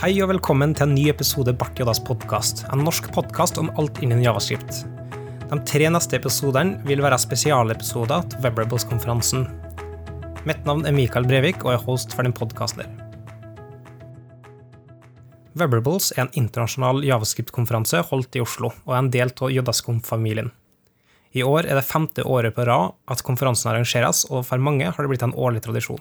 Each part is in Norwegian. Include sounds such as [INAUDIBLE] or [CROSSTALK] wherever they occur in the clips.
Hei og velkommen til en ny episode Bart Jodas podkast, en norsk podkast om alt innen javascript. De tre neste episodene vil være spesialepisoder til Webrables-konferansen. Mitt navn er Mikael Brevik, og er host for den podkasten. Webrables er en internasjonal javascript-konferanse holdt i Oslo, og er en del av Jodascom-familien. I år er det femte året på rad at konferansen arrangeres, og for mange har det blitt en årlig tradisjon.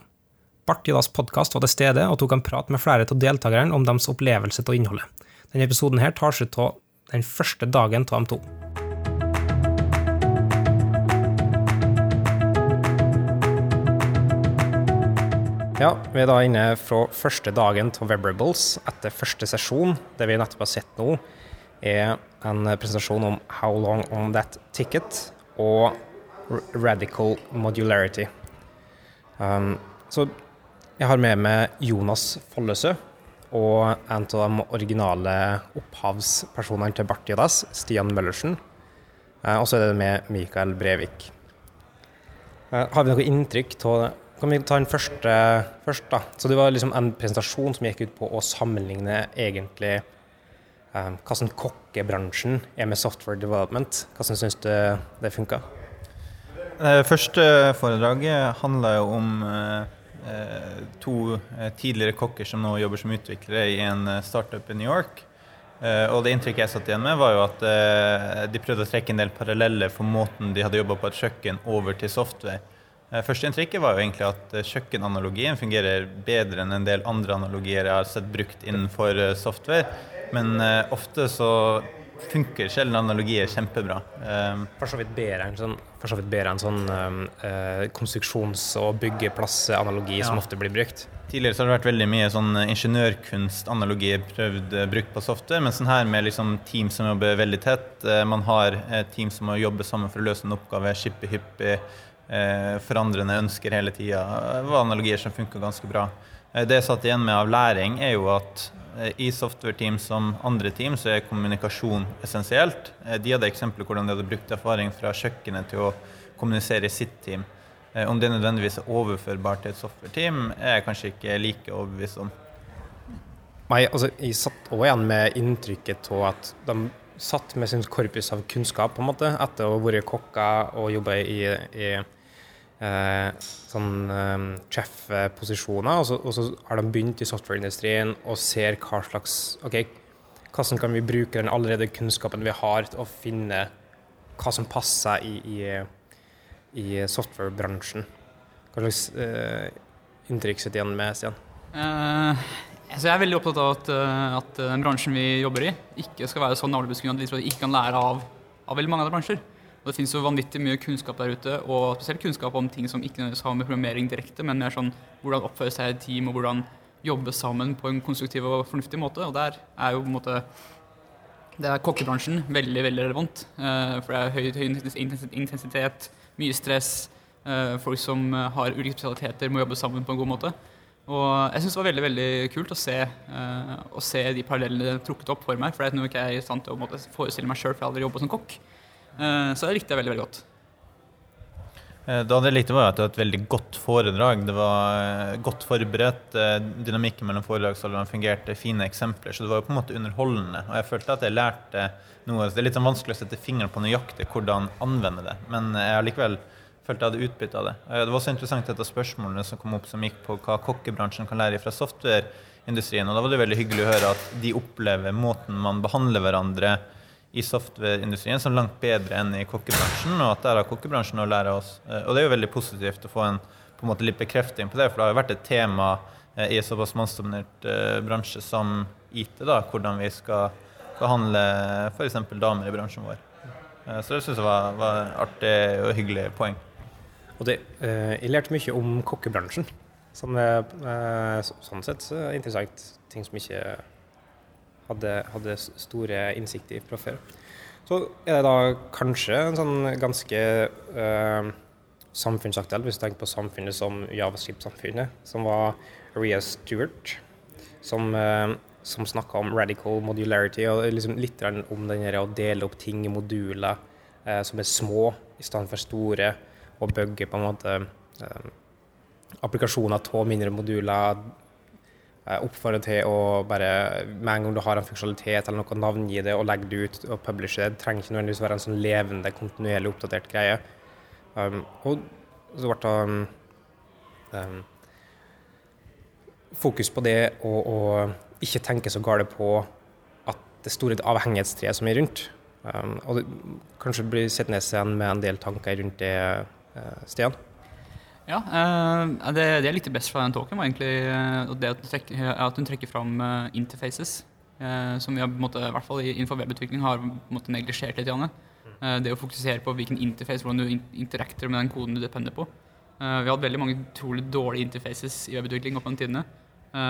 Bart Jodas podkast var til stede og tok en prat med flere av deltakerne om deres opplevelse av innholdet. Denne episoden her tar seg av den første dagen av de to. Ja, Vi er da inne fra første dagen av Webrables etter første sesjon. Det vi nettopp har sett nå, er en presentasjon om How long on that ticket og Radical modularity. Um, så jeg har med meg Jonas Follesø og en av de originale opphavspersonene til Bartidas, Stian Møllersen. Uh, og så er det med Mikael Brevik. Uh, har vi noe inntrykk av? Kan vi ta den første først, da? Så det var liksom en presentasjon som gikk ut på å sammenligne egentlig um, hvordan kokkebransjen er med software development. Hvordan syns du det funka? Det første foredraget handla jo om eh, to tidligere kokker som nå jobber som utviklere i en startup i New York. Eh, og det inntrykket jeg satt igjen med, var jo at eh, de prøvde å trekke en del paralleller for måten de hadde jobba på et kjøkken, over til software. Første inntrykket var jo egentlig at eh, kjøkkenanalogien fungerer bedre enn en del andre analogier jeg har sett brukt innenfor eh, software. Men ofte så funker sjelden analogier kjempebra. For så vidt bedre enn sånn, en sånn uh, konstruksjons- og byggeplassanalogi ja. som ofte blir brukt. Tidligere så har det vært veldig mye sånn ingeniørkunstanalogi prøvd brukt på software, men sånn her med liksom team som jobber veldig tett. Man har team som må jobbe sammen for å løse en oppgave, skippe hyppig forandrende ønsker hele tida. var analogier som funka ganske bra. Det jeg satt igjen med av læring, er jo at i software-team som andre team, så er kommunikasjon essensielt. Eh, de hadde eksempler hvordan de hadde brukt erfaring fra kjøkkenet til å kommunisere i sitt team. Eh, om det nødvendigvis er overførbart til et software-team, er jeg kanskje ikke like overbevist om. Nei, altså, jeg satt òg igjen med inntrykket av at de satt med sin korpus av kunnskap på en måte, etter å ha vært kokker og jobba i, i eh, sånn eh, posisjoner, og, og, så har de begynt i softwareindustrien og ser hva slags OK, hvordan kan vi bruke den allerede kunnskapen vi har, til å finne hva som passer i, i, i softwarebransjen? Hva slags eh, inntrykk sitter igjen med, Stian? Uh, altså jeg er veldig opptatt av at, eh, at, den bransjen vi jobber i, ikke skal være sånn navlebeskuende at vi ikke kan lære av, av veldig mange andre bransjer. Og Det finnes jo vanvittig mye kunnskap der ute, og spesielt kunnskap om ting som ikke nødvendigvis har med programmering direkte, men mer sånn hvordan oppføre seg i et team, og hvordan jobbe sammen på en konstruktiv og fornuftig måte. Og der er jo på en måte det er kokkebransjen veldig veldig relevant. Uh, for det er høy, høy, intensitet, mye stress. Uh, folk som har ulike spesialiteter, må jobbe sammen på en god måte. Og jeg syns det var veldig veldig kult å se, å se de parallellene trukket opp for meg. For det er noe ikke er i stand til å forestille meg sjøl, for jeg har aldri jobba som kokk. Eh, så det likte jeg veldig, veldig godt. Da det jeg likte, var at det var et veldig godt foredrag. Det var eh, godt forberedt. Dynamikken mellom foredragsholderne fungerte, fine eksempler. Så det var jo på en måte underholdende. Og jeg følte at jeg lærte noe. Det er litt sånn vanskelig å sette fingeren på nøyaktig hvordan anvende det. Men jeg har likevel følt jeg hadde utbytte av det. Det var også interessant dette spørsmålet som kom opp som gikk på hva kokkebransjen kan lære fra softwareindustrien. Og da var det veldig hyggelig å høre at de opplever måten man behandler hverandre i softwareindustrien som langt bedre enn i kokkebransjen, og at der har kokkebransjen å lære oss. Eh, og det er jo veldig positivt å få en, en litt bekrefting på det, for det har jo vært et tema eh, i en såpass mannsdominert uh, bransje som IT, da, hvordan vi skal behandle f.eks. damer i bransjen vår. Så det syns jeg var, var artig og hyggelig poeng. Og det, jeg lærte mye om kokkebransjen, som er sånn sett interessant. Ting som ikke hadde, hadde store innsikter fra før. Så er det da kanskje en sånn ganske uh, samfunnsaktuell, hvis du tenker på samfunnet som Javascript-samfunnet, som var Ria Stewart, som, uh, som snakka om radical modularity, og liksom litt om den å dele opp ting i moduler uh, som er små i stedet for store, og bygge på en måte applikasjoner av mindre moduler Jeg oppfordrer til å bare, med en gang du har en funksjonalitet eller noe, navngi det og legge det ut og publishe det. Det trenger ikke nødvendigvis være en sånn levende, kontinuerlig oppdatert greie. Um, og så ble det um, um, fokus på det å, ikke tenke så galt på at det store avhengighetstreet som er rundt. Um, og det, kanskje bli sett ned igjen med en del tanker rundt det, uh, Stian? Ja, uh, det, jeg likte best fra den talken, var egentlig uh, det at, trekker, at hun trekker fram interfaces. som vi har, måte, i hvert fall innenfor webutvikling har neglisjert litt. Janne. det å fokusere på hvilken interface, hvordan du interakter med den koden du depender på. vi har hatt veldig mange utrolig dårlige interfaces i webutvikling opp gjennom tidene.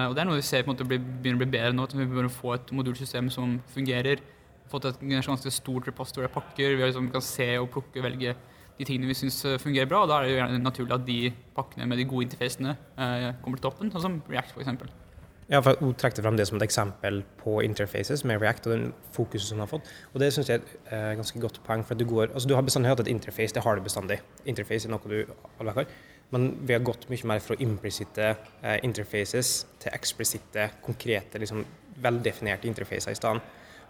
og det er noe vi ser på en måte begynner å bli bedre nå. at Vi begynner å få et modulsystem som fungerer fått et ganske stort repository av pakker. Vi liksom kan se og plukke og velge de tingene vi syns eh, fungerer bra. og Da er det jo gjerne naturlig at de pakkene med de gode interfacene eh, kommer til toppen, sånn som React f.eks. Ja, for Hun trekte frem det som et eksempel på interfaces med React og den fokuset hun har fått. Og Det syns jeg er et eh, ganske godt poeng. for Du går, altså du har bestandig hatt et interface, det har du bestandig. Interface er noe du alle har. Men vi har gått mye mer fra implisitte eh, interfaces til eksplisitte, konkrete, liksom, veldefinerte interfacer i stedet.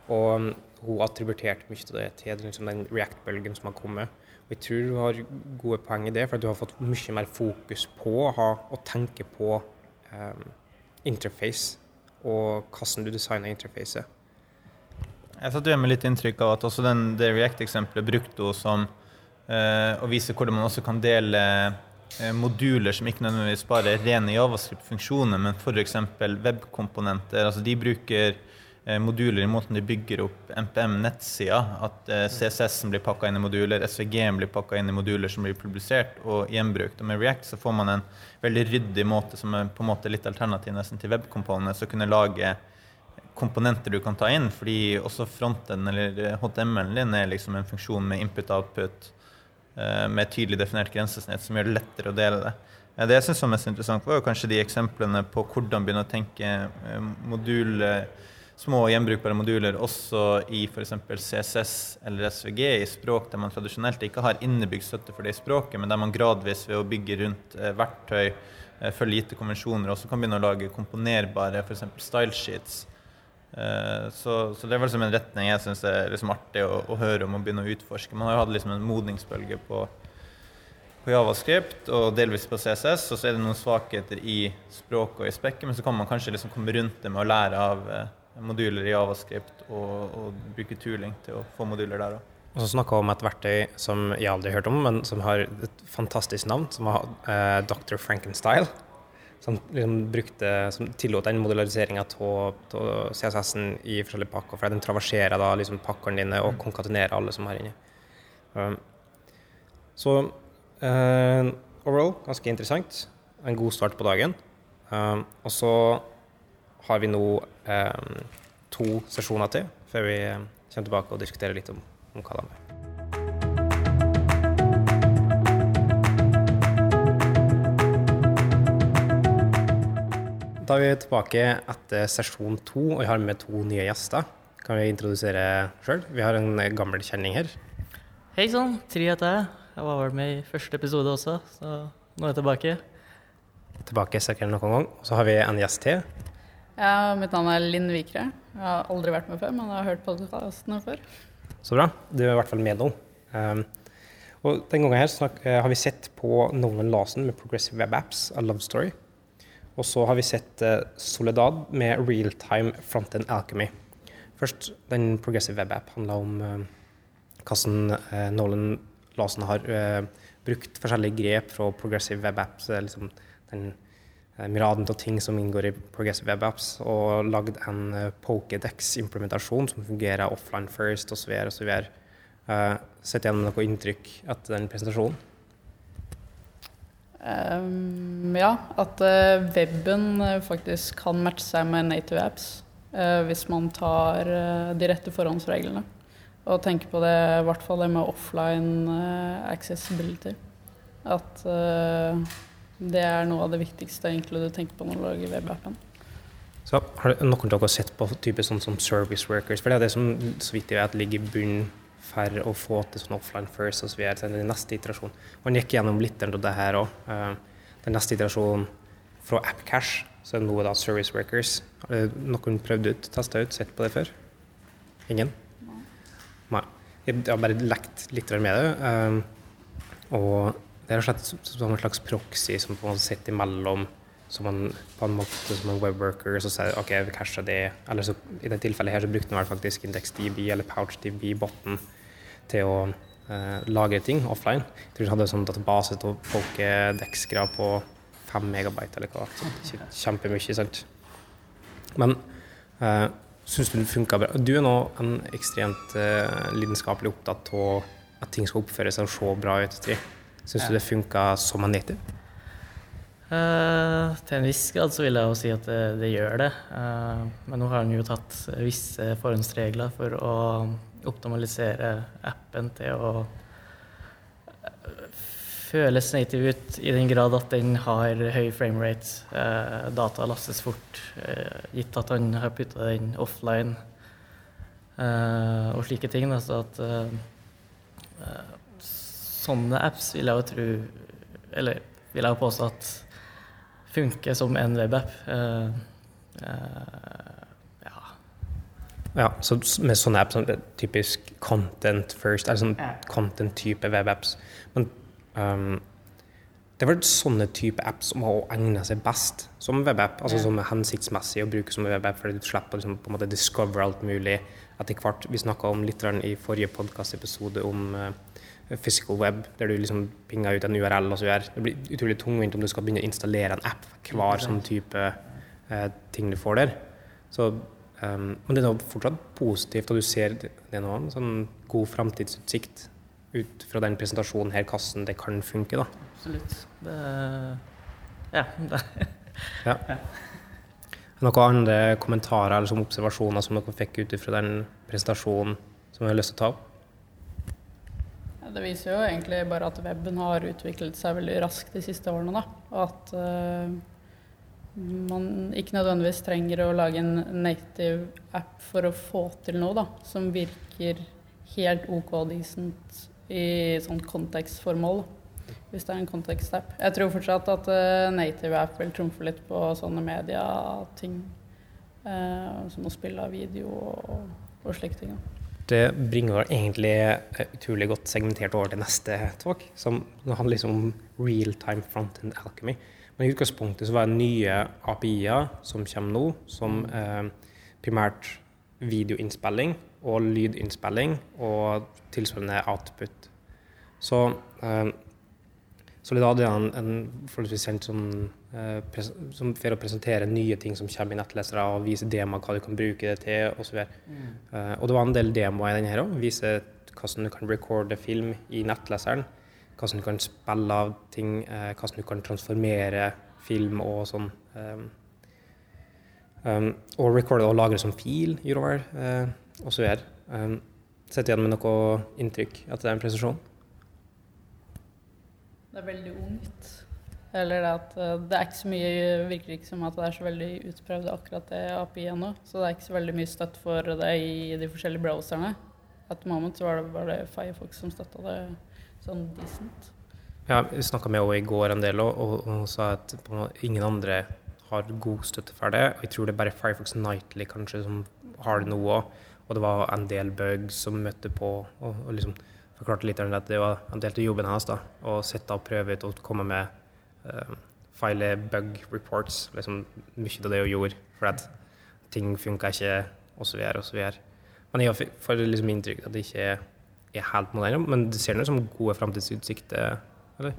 Og um, hun attributerte mye av det til liksom, den React-bølgen som har kommet. Og jeg tror du har gode poeng i det, for du har fått mye mer fokus på å, ha, å tenke på um, interface og hvordan du designer interfacet. Jeg satt igjen med litt inntrykk av at også den, det React-eksempelet brukte hun som eh, å vise hvordan man også kan dele eh, moduler som ikke nødvendigvis bare er rene javascript-funksjoner, men f.eks. webkomponenter. Altså de bruker moduler i måten de bygger opp NPM-nettsida. At eh, CSS-en blir pakka inn i moduler, SVG-en blir pakka inn i moduler som blir publisert og gjenbrukt. Og med React så får man en veldig ryddig måte som er på en måte litt alternativ nesten til webkomponene, å kunne lage komponenter du kan ta inn, fordi også fronten eller HTML-en din er liksom en funksjon med input-output eh, med et tydelig definert grensesnitt som gjør det lettere å dele det. Det jeg syns var mest interessant, var kanskje de eksemplene på hvordan begynne å tenke modul små gjenbrukbare moduler også i f.eks. CSS eller SVG i språk der man tradisjonelt ikke har innebygd støtte for det i språket, men der man gradvis ved å bygge rundt eh, verktøy, eh, følge gitte konvensjoner, også kan begynne å lage komponerbare f.eks. stylesheets. Eh, så, så, det er vel en retning jeg syns er liksom artig å, å, høre om og begynne å utforske. Man har jo hatt liksom en modningsbølge på, på Javascript og delvis på CSS, og så er det noen svakheter i språket og i spekket, men så kan man kanskje liksom komme rundt det med å lære av moduler i Javascript og, og bruke tooling til å få moduler der òg. Og så snakka om et verktøy som jeg aldri har hørt om, men som har et fantastisk navn, som var eh, Dr. Frankenstyle. Som, liksom brukte, som tillot den modulariseringa av CSS-en i forskjellige pakker. For den traverserer da liksom pakkene dine og konkatenerer alle som er inni. Um, så uh, overall ganske interessant. En god start på dagen. Um, og så har vi nå eh, to sesjoner til før vi eh, kommer tilbake og diskuterer litt om, om er. Da er vi tilbake etter sesjon to, og vi har med to nye gjester. Kan vi introdusere sjøl? Vi har en gammel kjenning her. Hei sann, Tri heter jeg. Jeg var vel med i første episode også, så nå er jeg tilbake. Tilbake sikkert noen gang. Så har vi en gjest til. Ja, mitt navn er Linn Vikre. Jeg har aldri vært med før, men jeg har hørt podkastene før. Så bra. Du er i hvert fall med nå. Um, og den gangen her snak, uh, har vi sett på Nolan Larsen med Progressive Web Apps, A Love Story. Og så har vi sett uh, Soledad med Realtime Frontend Alchemy. Først, den Progressive Web App handla om uh, hvordan Nolan Larsen har brukt forskjellige grep fra Progressive Web Apps. liksom den Eh, myriaden av ting som inngår i Progressive Web Apps, og lagd en eh, Pokédex-implementasjon som fungerer offline first osv. osv. Uh, Sett igjen noe inntrykk etter den presentasjonen? Um, ja, at uh, weben faktisk kan matche seg med native apps uh, hvis man tar uh, de rette forhåndsreglene. Og tenker på det, i hvert fall det med offline accessibility. At det er noe av det viktigste egentlig du tenker på når du lager webappen. Så Har noen av dere sett på type sånn som service workers? For det er det som så vidt jeg vet ligger i bunnen for å få til sånn offline first osv. Så den neste iterasjonen. Man gikk gjennom litt av det her òg. Eh, den neste iterasjonen fra AppCash, så er det nå da Service Workers. Har noen prøvd ut, testa ut, sett på det før? Ingen? Nei. Jeg har bare lekt litt med det. Um, og det er slett som en slags proxy som måte sitter imellom som man på en måte som en webworker så sier ok, vi casha det. Eller så, i det tilfellet her så brukte man faktisk IndexDB eller PouchDB-botten til å eh, lagre ting offline. Jeg tror vi hadde en sånn database til folkedekskere på fem megabyte eller hva. Så Kjempemye, sant. Men eh, syns du det funka bra? Du er nå en ekstremt eh, lidenskapelig opptatt av at ting skal oppføre seg og se bra ut. Syns du det funka som en native? Uh, til en viss grad så vil jeg jo si at det, det gjør det. Uh, men nå har han jo tatt visse forhåndsregler for å optimalisere appen til å eh, føles native ut i den grad at den har høy framerate. Uh, data lastes fort, gitt at han har putta den offline og slike ting. Da, så at sånne apps vil jeg jo tro Eller vil jeg jo påstå at funker som en webapp. Uh, uh, ja. ja. Så med sånne apps, sånn typisk content first, eller sånn content-type webapps. Men um, det er vel sånne type apps som har egnet seg best som webapp. Altså ja. som er hensiktsmessig å bruke som webapp, fordi du slipper å liksom, på en måte discover alt mulig etter hvert. Vi snakka litt i forrige podkastepisode om uh, physical web, der du liksom pinger ut en URL osv. Det blir utrolig tungvint om du skal begynne å installere en app hver sånn type eh, ting du får der. Så, um, men det er fortsatt positivt, og du ser det er noe en sånn god framtidsutsikt ut fra den presentasjonen her, hvordan det kan funke. da. Absolutt. Det, [LAUGHS] ja. Ja. Noen andre kommentarer eller som observasjoner som dere fikk ut fra den presentasjonen som jeg har lyst til å ta opp? Det viser jo egentlig bare at weben har utviklet seg veldig raskt de siste årene. Da. Og at uh, man ikke nødvendigvis trenger å lage en native app for å få til noe da, som virker helt OK decent i sånn kontekstformål. Hvis det er en kontekstapp. Jeg tror fortsatt at uh, native app vil trumfe litt på sånne medieting. Uh, som å spille av video og, og slike ting. Da det bringer egentlig utrolig godt segmentert over til neste talk, som handler liksom om real time front-end alchemy. Men i utgangspunktet så var det nye API-er som kommer nå, som eh, primært videoinnspilling og lydinnspilling og tilsvarende output. Så, eh, så er en, en forholdsvis kjent som, Eh, som for å presentere nye ting som kommer i nettlesere, og vise demoer hva du kan bruke det til osv. Mm. Uh, og det var en del demoer i denne òg. Vise hvordan du kan recorde film i nettleseren. Hvordan du kan spille av ting, uh, hvordan du kan transformere film og sånn. Um, um, og recorde og lagre som fil, gjorde vel, uh, osv. Um, Sitter igjen med noe inntrykk etter den presentasjonen? Det er veldig ungt. Eller det at eh, det er ikke så mye virker ikke som at det er så veldig utprøvd akkurat det API ennå. Så det er ikke så veldig mye støtt for det i de forskjellige browserne. At moment så var det bare Firefox som støtta det sånn decent. Ja, vi snakka med henne i går en del, og hun sa at ingen andre har god støtte for det. Og jeg tror det er bare Firefox Nightly kanskje som har det nå òg. Og det var en del bugs som møtte på. og, og liksom forklarte litt at det var en del av jobben hans da, å sitte og prøve ut og komme med uh, file bug reports. Liksom, mye av det hun gjorde, for at ting funka ikke, osv. osv. Men jeg får liksom inntrykk at det ikke er, helt moderne. Men det ser ut som gode framtidsutsikter, eller?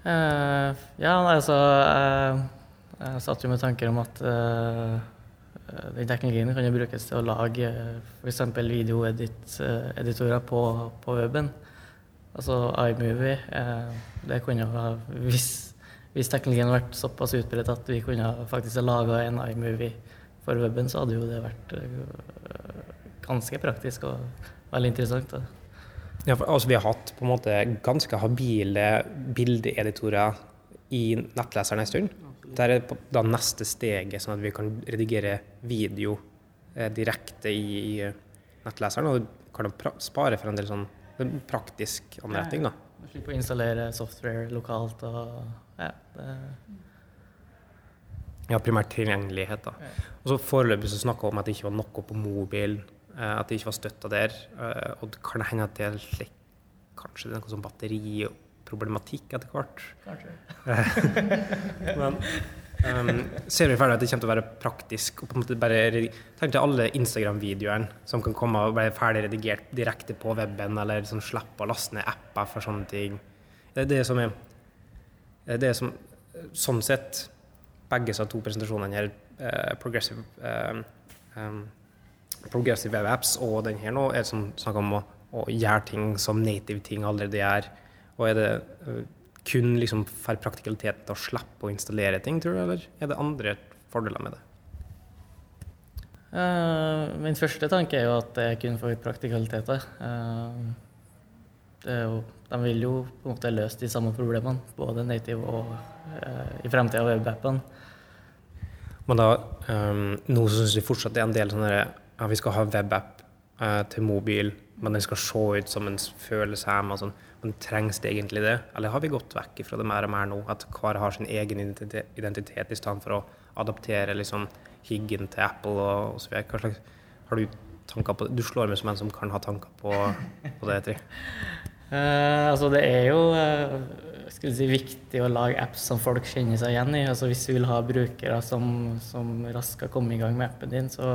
Uh, ja, altså uh, Jeg satt jo med tanker om at uh, den teknologien kan jo brukes til å lage f.eks. videoeditorer på, på weben. Altså iMovie. det kunne ha Hvis hvis teknologien hadde vært såpass utbredt at vi kunne faktisk laga en iMovie for weben, så hadde jo det vært ganske praktisk og veldig interessant. Da. Ja, for, altså, vi har hatt på en måte ganske habile bildeeditorer i nettleseren en stund. Det er da neste steget, sånn at vi kan redigere video eh, direkte i, i, nettleseren. Og du kan spare for en del sånn praktisk anretning. da. Slippe å installere software lokalt og ja, Ja, primært tilgjengelighet. da. Og så Foreløpig så snakka om at det ikke var noe på mobil, eh, at det ikke var støtta der. eh, Og det kan hende at det er kanskje det er noe sånn batteriproblematikk etter hvert. [LAUGHS] Men um, ser vi ferdig at det kommer til å være praktisk. og på en måte bare Tenk til alle Instagram-videoene som kan komme og være ferdig redigert direkte på weben, eller sånn slippe å laste ned apper for sånne ting. Det er det som er det er det som Sånn sett, begge de to presentasjonene her, uh, Progressive eh, um, Progressive Web Apps og den her nå, er som snakker om å, å gjøre ting som native ting allerede gjør. Og er det eh, kun liksom for praktikaliteten til å slippe å installere ting, tror du, eller er det andre fordeler med det? Uh, min første tanke er jo at det er kun for praktikaliteter. Uh, jo, de vil jo på en måte løse de samme problemene, både native og uh, i fremtida webappene. Men da, um, nå syns vi fortsatt det er en del sånne ja, vi skal ha webapp til mobil, men den skal se ut som en føles hjemme. Sånn. Men trengs det egentlig det? Eller har vi gått vekk fra det mer og mer nå? At hver har sin egen identitet, i stedet for å adaptere liksom, higgen til Apple og, osv. Hva slags, har du tanker på det? Du slår meg som en som kan ha tanker på, på det. Tri. Uh, [LAUGHS] altså det er jo uh, si, viktig å lage apps som folk kjenner seg igjen i. Altså hvis du vil ha brukere som, som raskt skal komme i gang med appen din, så,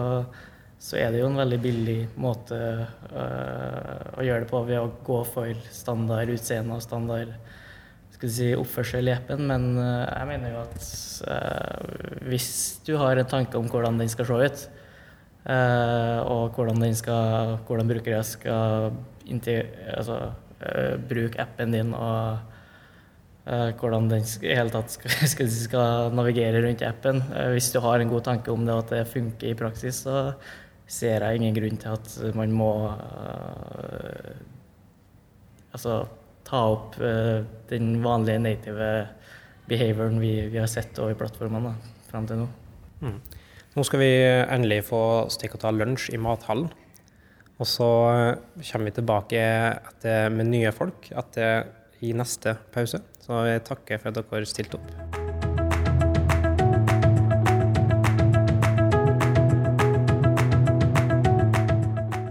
så er det jo en veldig billig måte eh, å gjøre det på ved å gå for standard utseende og standard skal si, oppførsel i appen. Men eh, jeg mener jo at eh, hvis du har en tanke om hvordan den skal se ut, og hvordan, den skal, hvordan brukere skal altså, bruke appen din og hvordan den i hele tatt skal, [LAUGHS] skal, skal navigere rundt appen. Hvis du har en god tanke om det og at det funker i praksis, så ser jeg ingen grunn til at man må uh, altså, ta opp uh, den vanlige native behavioren vi, vi har sett over plattformene fram til nå. Mm. Nå skal vi endelig få stikke og ta lunsj i mathallen. Og så kommer vi tilbake etter, med nye folk etter, i neste pause. Så jeg takker for at dere stilte opp.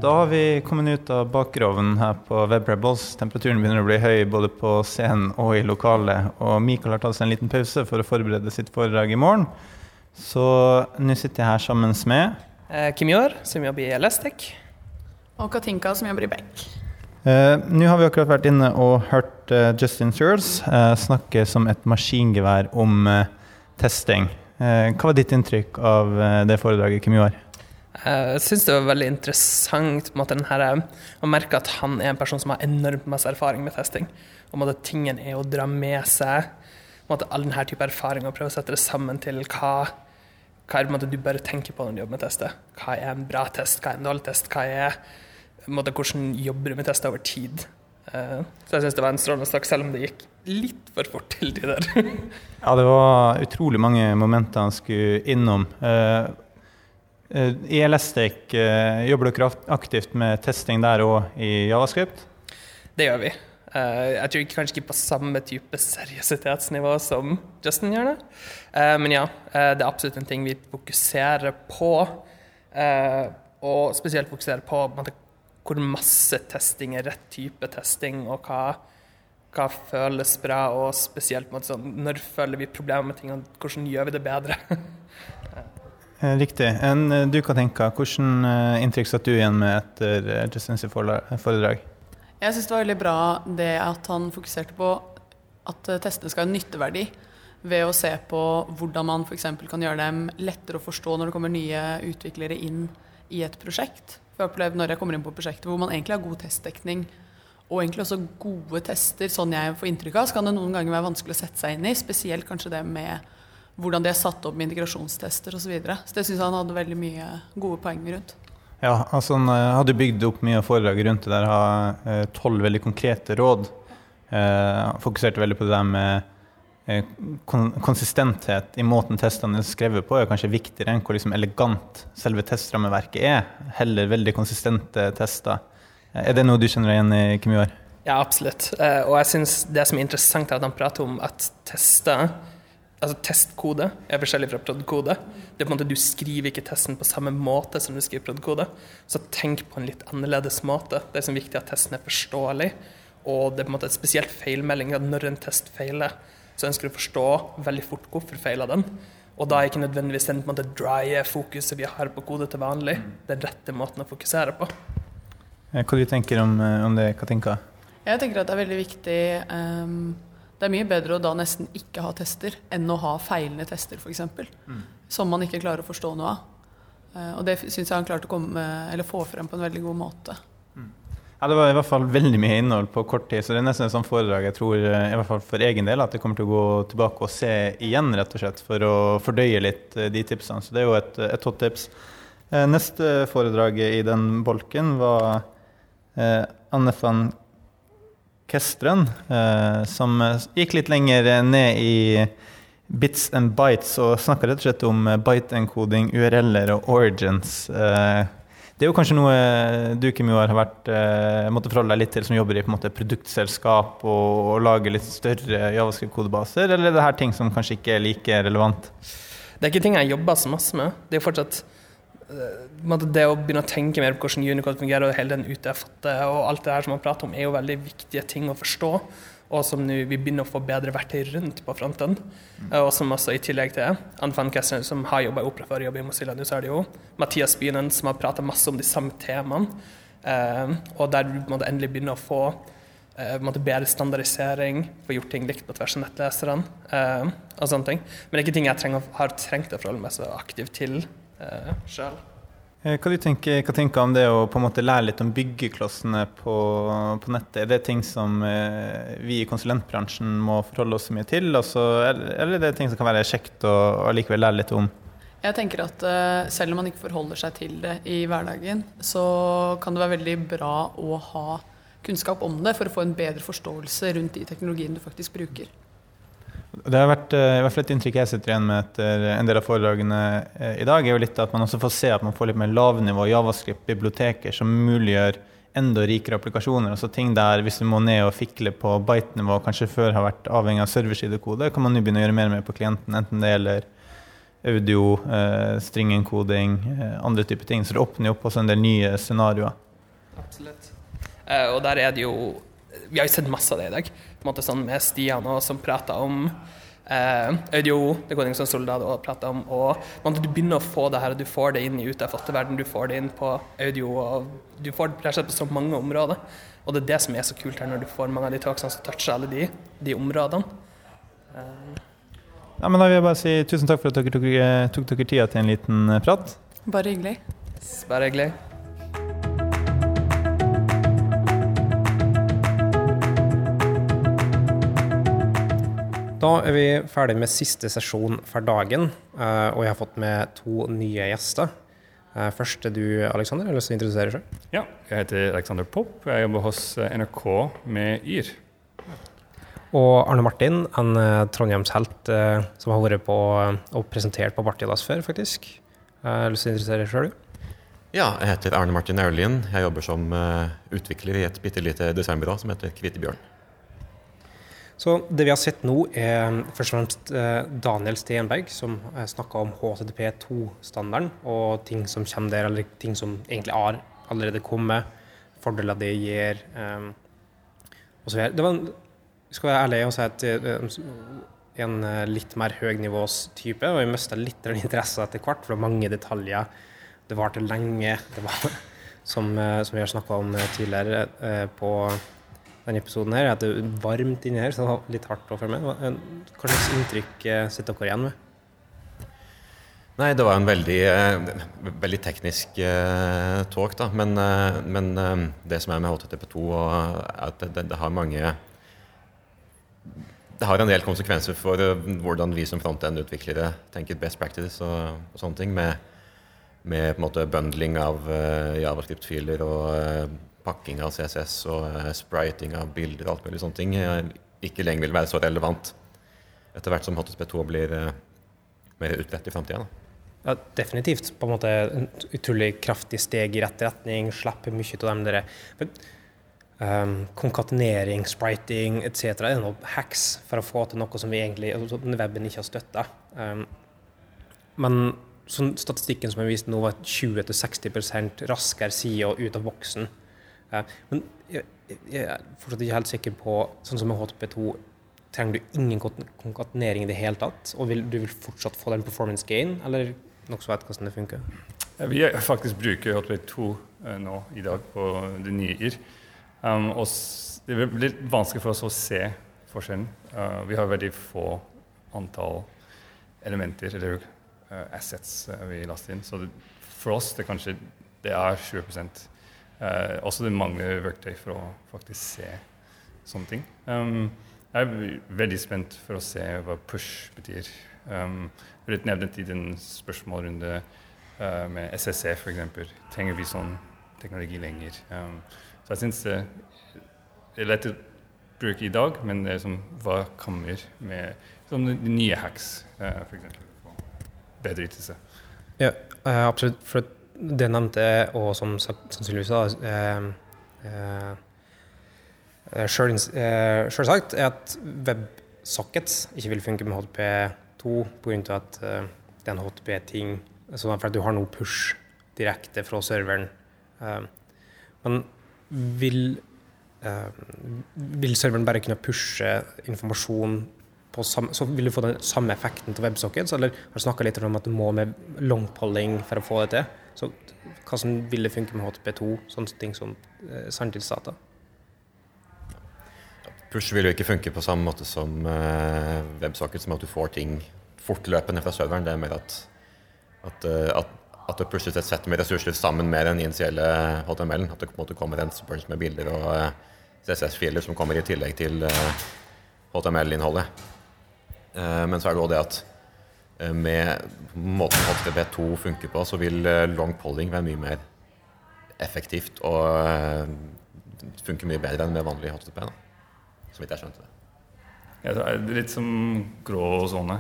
Da har vi kommet ut av bakgrovnen her på Web Rebels. Temperaturen begynner å bli høy både på scenen og i lokalet. Og Mikael har tatt seg en liten pause for å forberede sitt foredrag i morgen. Så nå sitter jeg her sammen med Eh, Kim Jør, som jobber i Elastic. Og Katinka som jobber i Beck. Eh, Nå har vi akkurat vært inne og hørt eh, Justin Sears eh, snakke som et maskingevær om eh, testing. Eh, hva var ditt inntrykk av eh, det foredraget, Kim? Eh, Jeg syns det var veldig interessant måte, eh, å merke at han er en person som har enormt masse erfaring med testing. Og at tingen er å dra med seg måte, all denne type erfaring og prøve å sette det sammen til hva, hva er det du bør tenke på når du jobber med tester. Hva er en bra test, hva er en dårlig test, hva er måte, hvordan jobber du med tester over tid. Eh, Så jeg syns det var en strålende sak selv om det gikk litt for fort til tider. [LAUGHS] Ja, det var utrolig mange momenter han skulle innom. Eh, eh, I Elastic eh, jobber dere aktivt med testing der og i Javascript? Det gjør vi. Eh, jeg tror ikke, kanskje ikke på samme type seriøsitetsnivå som Justin gjør det. Men ja, det er absolutt en ting vi fokuserer på. Og spesielt fokuserer på, hvor masse testing er rett type testing, og hva, hva føles bra, og spesielt sånn, når føler vi problemer med ting, og hvordan gjør vi det bedre. [LAUGHS] Eh, Riktig. En, eh, du kan tenke, Hvordan eh, inntrykk satt du igjen med etter Justins foredrag? Jeg syns det var veldig bra det at han fokuserte på at testene skal ha en nytteverdi. Ved å se på hvordan man f.eks. kan gjøre dem lettere å forstå når det kommer nye utviklere inn i et prosjekt. For jeg har opplevd når jeg kommer inn på prosjekter hvor man egentlig har god testdekning, og egentlig også gode tester, sånn jeg får inntrykk av, så kan det noen ganger være vanskelig å sette seg inn i. Spesielt kanskje det med hvordan de er satt opp med integrasjonstester osv. Så, videre. så det syns jeg han hadde veldig mye gode poeng rundt. Ja, altså Han eh, hadde bygd opp mye av foredraget rundt det der, har tolv veldig konkrete råd. Eh, han fokuserte veldig på det der med eh, konsistenthet i måten testene er skrevet på, er kanskje viktigere enn hvor liksom elegant selve testrammeverket er. Heller veldig konsistente tester. Eh, er det noe du kjenner deg igjen i, Kim Joar? Ja, absolutt. Eh, og jeg synes det som er interessant, er at han prater om at tester altså testkode er forskjellig fra prod.kode. Det er på en måte Du skriver ikke testen på samme måte som du skriver prod.kode. Så tenk på en litt annerledes måte. Det er så viktig at testen er forståelig. Og det er på en måte et spesielt feilmelding at når en test feiler, så ønsker du å forstå veldig fort hvorfor feiler den. Og da er ikke nødvendigvis den på en måte drye fokuset vi har på kode til vanlig, den rette måten å fokusere på. Eh, Hva du tenker om, eh, om det, Katinka? Jeg tenker at det er veldig viktig ehm, Det er mye bedre å da nesten ikke ha tester enn å ha feilende tester, f.eks. Mm. Som man ikke klarer å forstå noe av. Eh, og det syns jeg han klarte å komme, eller få frem på en veldig god måte. Ja, Det var i hvert fall veldig mye innhold på kort tid, så det er nesten et sånt foredrag jeg tror eh, i hvert fall for egen del at jeg kommer til å gå tilbake og se igjen, rett og slett, for å fordøye litt eh, de tipsene. Så det er jo et, et hot tips. Neste foredrag i den bolken var Anne van Kestren, eh, som eh, gikk litt lenger ned i bits and bites og snakka rett og slett om eh, byte-encoding, URL-er og origins. Det er jo kanskje noe du Kim har vært, måtte forholde deg litt til, som jobber i måte, produktselskap og, og lager litt større javascript-kodebaser, eller er det her ting som kanskje ikke er like relevant? Det er ikke ting jeg jobber så masse med. Det er jo fortsatt det å begynne å tenke mer på hvordan Unicode fungerer, og hele den UTF-8 og alt det her som man prater om, er jo veldig viktige ting å forstå. Og som nå vi begynner å få bedre verktøy rundt på fronten. Mm. Og som også i tillegg til Anne van Kessler, som har jobba i Opera før, jobber i Mozilla nå, så er det jo Mathias Bynen, som har prata masse om de samme temaene. Eh, og der du måte endelig begynner å få eh, bedre standardisering, få gjort ting likt på tvers av nettleserne eh, og sånne ting. Men det er ikke ting jeg trenger, har trengt å forholde meg så aktivt til uh, sjøl. Eh, Hva du tenker hva tenker du om det å på en måte lære litt om byggeklossene på, på nettet? Er det ting som eh, vi i konsulentbransjen må forholde oss mye til? Altså, eller eller er det ting som kan være kjekt å å allikevel lære litt om? Jeg tenker at eh, selv om man ikke forholder seg til det i hverdagen, så kan det være veldig bra å ha kunnskap om det for å få en bedre forståelse rundt de teknologiene du faktisk bruker. Det har vært eh, i hvert fall et inntrykk jeg sitter igjen med etter en del av foredragene eh, i dag, er jo litt at man også får se at man får litt mer lavnivå javascript-biblioteker som muliggjør enda rikere applikasjoner. Altså ting der hvis du må ned og fikle på byte-nivå, kanskje før har vært avhengig av serversidekode, kan man nå begynne å gjøre mer med på klienten, enten det gjelder audio, eh, stringenkoding, eh, andre typer ting. Så det åpner jo opp også en del nye scenarioer. Absolutt. Eh, og der er det jo Vi har jo sett masse av det i dag. På en måte sånn Med Stian og som prater om eh, audio, det går inn som Soldat og prater om, og på en måte, du begynner å få det her, og du får det inn i UTF-8-verden, du får det inn på audio, og du får det på så mange områder. Og det er det som er så kult her, når du får mange av de talksene som toucher alle de, de områdene. Ja, men da vil jeg bare si tusen takk for at dere tok, eh, tok dere tida til en liten eh, prat. Bare hyggelig. Bare hyggelig. Da er vi ferdig med siste sesjon for dagen, eh, og jeg har fått med to nye gjester. Eh, Først er du, Aleksander, har lyst til å introdusere deg selv? Ja, jeg heter Alexander Popp. Jeg jobber hos eh, NRK med Yr. Og Arne Martin, en trondheimshelt som har vært på og presentert på Bartidas før, faktisk. Jeg Har lyst til å introdusere deg sjøl, du? Ja, jeg heter Arne Martin Aulien. Jeg jobber som utvikler i et bitte lite designbyrå som heter Kvitebjørn. Så det vi har sett nå, er først og fremst eh, Daniel Stenberg, som snakka om HTTP2-standarden og ting som kommer der, eller ting som egentlig har allerede kommet, fordeler det gir, eh, og så videre. Det var en, skal være ærlig og si at eh, en eh, litt mer høynivåstype, og jeg mista litt interesse etter hvert, for det var mange detaljer. Det varte lenge. Det var, [LAUGHS] som, som vi har snakka om tidligere på denne episoden her, er at det er varmt inni her, så det var litt hardt å følge med. Hva- slags inntrykk eh, sitter dere igjen med? Nei, det var en veldig, eh, veldig teknisk eh, talk, da. Men, men det som er med HTTP2, er at det, det, har mange Det har en del konsekvenser for hvordan vi som frontend-utviklere tenker best practice og, og sånne ting. Med, med på en måte bundling av javascript-filer og pakking av CSS og eh, spriting av bilder og alt mulig sånne ting eh, ikke lenger vil være så relevant etter hvert som HTTP2 blir eh, mer utbredt i framtida. Ja, definitivt. På en måte et utrolig kraftig steg i rett retning. Slipper mye av dem der. Um, konkatenering, spriting etc. er noen hacks for å få til noe som vi egentlig altså, weben ikke har støtta. Um, men sånn, statistikken som jeg vist nå, var 20-60% raskere sider ut av boksen. Men jeg, er fortsatt ikke helt sikker på, sånn som med HTP2 trenger du ingen konkatenering i det hele tatt? Og vil, du vil fortsatt få den performance gain, eller noe så vet hvordan det funker? Vi faktisk bruker HTP2 eh, nå i dag på det nye IR. Um, og det blir vanskelig for oss å se forskjellen. Uh, vi har veldig få antall elementer eller uh, assets uh, vi laster inn. Så det, for oss det kanskje det er 20 uh, Også det mangler verktøy for å faktisk se sånne ting. Um, jeg er veldig spent for å se hva push betyr. Um, ble nevnt i den spørsmålrunde uh, med SSC f.eks. Trenger vi sånn teknologi lenger? Um, så jeg syns det, er lett å bruke i dag, men det er som, hva kommer med som de nye hacks, uh, f.eks. Bedre ytelse. Ja, absolutt. Det nevnte og som sannsynligvis da, eh, uh, Eh, Selvsagt er at websockets ikke vil funke med HTP2 pga. at eh, det er en HTP-ting. Sånn at du har noe push direkte fra serveren. Eh, men vil, vil serveren bare kunne pushe informasjon samme, så vil du få den samme effekten til WebSockets, eller har du snakka litt om at du må med longpolling for å få det til? Så hvordan vil det funke med HTP2, sånne ting som eh, sanntidsdata? Push vil jo ikke funke på samme måte som eh, WebSocket, som at du får ting fortløpende fra serveren. Det er mer at, at, uh, at, at det pushes et sett med ressurser sammen med den initielle HTML-en. At det på en måte kommer en burns med bilder og eh, CSS-filer som kommer i tillegg til HTML-innholdet. men så er det òg det at med måten HTTP2 funker på, så vil long polling være mye mer effektivt og funke mye bedre enn med vanlig HTTP. Da så vidt jeg skjønte det. Ja, det er litt som grå sone.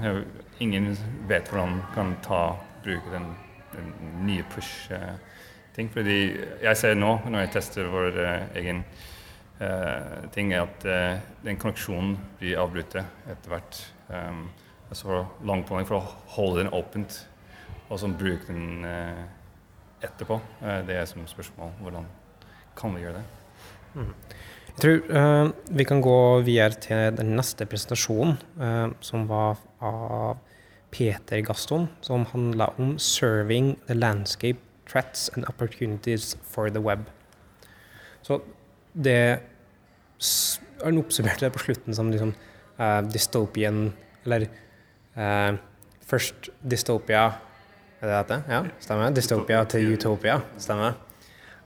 Ingen vet hvordan man kan ta, bruke den, den nye push-ting. Fordi jeg ser nå, når jeg tester vår egen uh, ting, at uh, den konneksjonen blir avbrutt etter hvert. Um, så langplanlegging for å holde den åpent, og så bruke den etterpå. det er som spørsmål. Hvordan kan vi gjøre det? Mm. Jeg tror uh, vi kan gå videre til den neste presentasjonen, som var av Peter Gaston, som handla om 'Serving the Landscape Threats and Opportunities for the Web'. Så det Han oppsummerte det på slutten som liksom dystopian Eller først dystopia Er det dette? Ja, stemmer. Dystopia til utopia. Stemmer.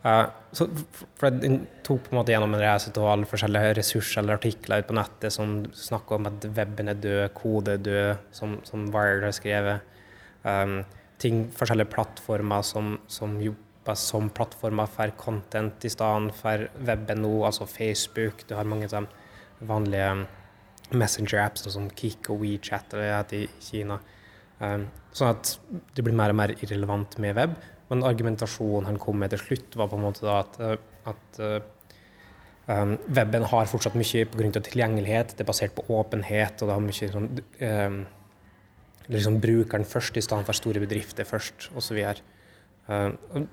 Uh, så, for Den tok på en måte gjennom en reise til alle forskjellige ressurser eller artikler på nettet som snakker om at weben er død, kode er død, som, som Wired har skrevet. Um, ting, forskjellige plattformer som, som jobber som plattformer for content i stedet for weben nå, altså Facebook. Du har mange sånn vanlige messenger-apps som Kik og WeChat i Kina. Sånn at det blir mer og mer irrelevant med web. Men argumentasjonen han kom med til slutt, var på en måte at, eh, at um, weben har fortsatt mye pga. tilgjengelighet. Det er basert på åpenhet, og det har mye sånn um, liksom brukeren først i stedet for store bedrifter først, osv. Um,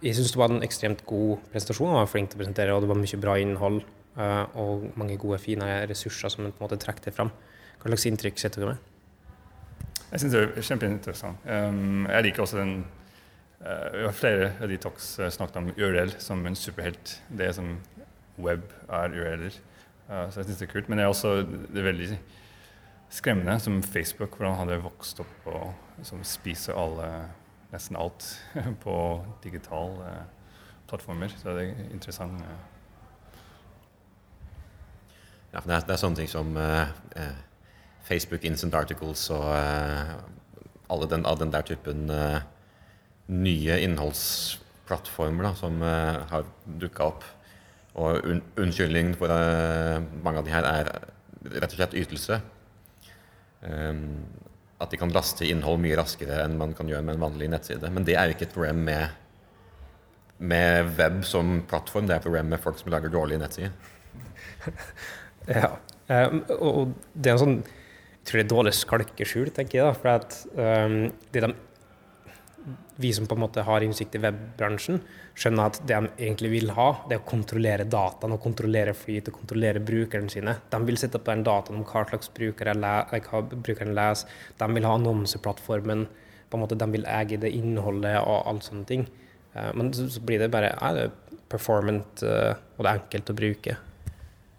jeg syns det var en ekstremt god presentasjon. Han var flink til å presentere, og det var mye bra innhold. Uh, og mange gode, fine ressurser som på en måte trekker fram. Hva slags inntrykk setter du med? Jeg syns det er kjempeinteressant. Jeg liker også den Uh, vi har flere av de talks uh, snakket om URL som en superhelt. Det som web er URL-er. Så jeg syns det er kult. Men det er også det er veldig skremmende som Facebook, hvordan hadde vokst opp og som spiser alle, nesten alt [LAUGHS] på digitale plattformer. Så det er interessant. Ja, det er, det er, sånne ting som Facebook Instant Articles og alle den, all den der typen nye innholdsplattformer da, som uh, har dukka opp. Og un unnskyldningen for uh, mange av de her er rett og slett ytelse. Um, at de kan laste innhold mye raskere enn man kan gjøre med en vanlig nettside. Men det er jo ikke et problem med med web som plattform, det er et problem med folk som lager dårlige nettsider. [LAUGHS] Ja. Um, og det er en sånn er dårlig skalkeskjul, tenker jeg. da, for at um, det de, Vi som på en måte har innsikt i webbransjen, skjønner at det de egentlig vil ha, det er å kontrollere dataen og kontrollere flyt og kontrollere brukeren sine. De vil sitte på den dataen om hva slags bruker brukeren leser. De vil ha annonseplattformen. på en måte De vil eie det innholdet og alt sånne ting. Uh, men så, blir det bare ja, det er performant uh, og det er enkelt å bruke.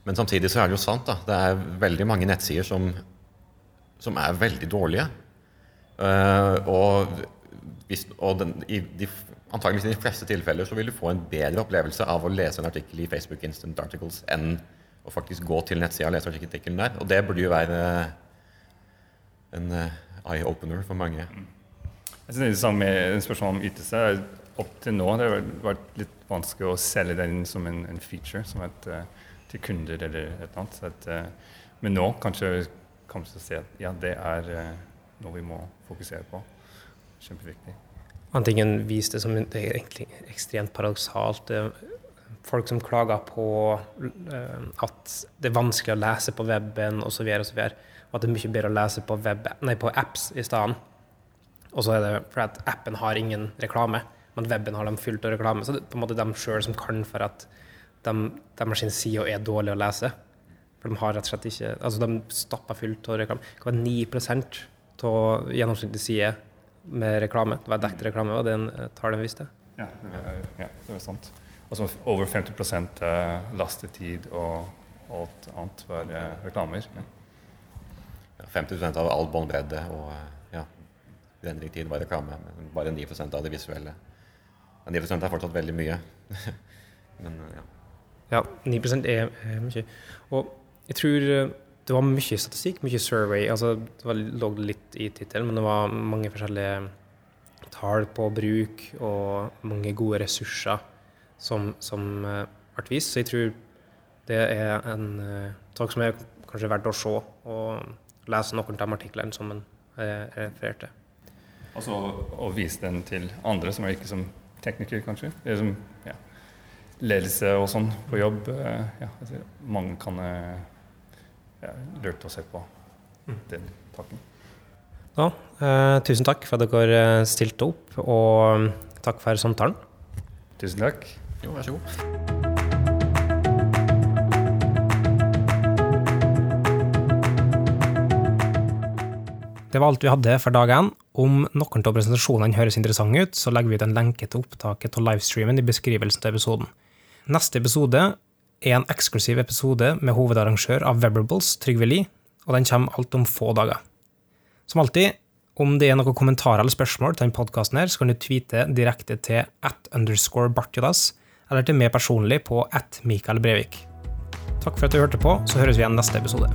Men samtidig så er det jo sant. da, Det er veldig mange nettsider som, som er veldig dårlige. Uh, og, hvis, og den, i de, antageligvis i de fleste tilfeller så vil du få en bedre opplevelse av å lese en artikkel i Facebook Instant Articles enn å faktisk gå til nettsida og lese artikkelen der. Og det burde jo være en uh, eye-opener for mange. Jeg synes det er det samme med spørsmålet om ytelse. Opp til nå det har vært litt vanskelig å selge den som en, en feature. som et uh, til kunder eller et eller annet. At, uh, men nå kanskje å se at ja, det er uh, noe vi må fokusere på. Kjempeviktig. En ting en viste som det er egentlig ekstremt paradoksalt, folk som klager på uh, at det er vanskelig å lese på weben osv., og, og at det er mye bedre å lese på, web, nei, på apps i stedet. Og så er det fordi at appen har ingen reklame, men weben har dem fullt av reklame. Så det er på en måte dem sjøl som kan for at de, de sin side er dårlig å lese. For de har rett og slett ikke Altså, de stapper fullt av reklame. Det var 9% av gjennomsnittlig side med reklame. Det var dekket reklame, og det en tall de viste? Ja, det ja, det var sant. Altså over 50 lastetid og alt annet var reklamer. Ja. 50% av all båndbredde og ja, uendelig tid var reklame. Men bare 9% av det visuelle. 9% er fortsatt veldig mye. [LAUGHS] men ja. Ja, 9 er, er mye. Og jeg tror eh, det var mye statistikk, mye survey. altså Det lå litt i tittelen, men det var mange forskjellige tall på bruk og mange gode ressurser som, som uh, ble vist. Så jeg tror det er en sak som er kanskje verdt å se og lese noen av de artiklene som en refererte. Altså å vise den til andre som er ikke som tekniker, kanskje? Det er som, ja ledelse og sånn på jobb. Eh, ja, mange kan eh, ja, lurte å se på mm. den takken. Ja, eh, tusen takk for at dere eh, stilte opp, og takk for samtalen. Tusen takk. Jo, vær så god. Det var alt vi hadde for dagen. Om noen av presentasjonene høres interessante ut, så legger vi ut en lenke til opptaket av livestreamen i beskrivelsen til episoden. Neste episode er en eksklusiv episode med hovedarrangør av Webrables, Trygve Lie, og den kommer alt om få dager. Som alltid, om det er noen kommentarer eller spørsmål til denne podkasten, så kan du tweete direkte til at underscore bartjodas, eller til meg personlig på at Mikael Brevik. Takk for at du hørte på, så høres vi igjen neste episode.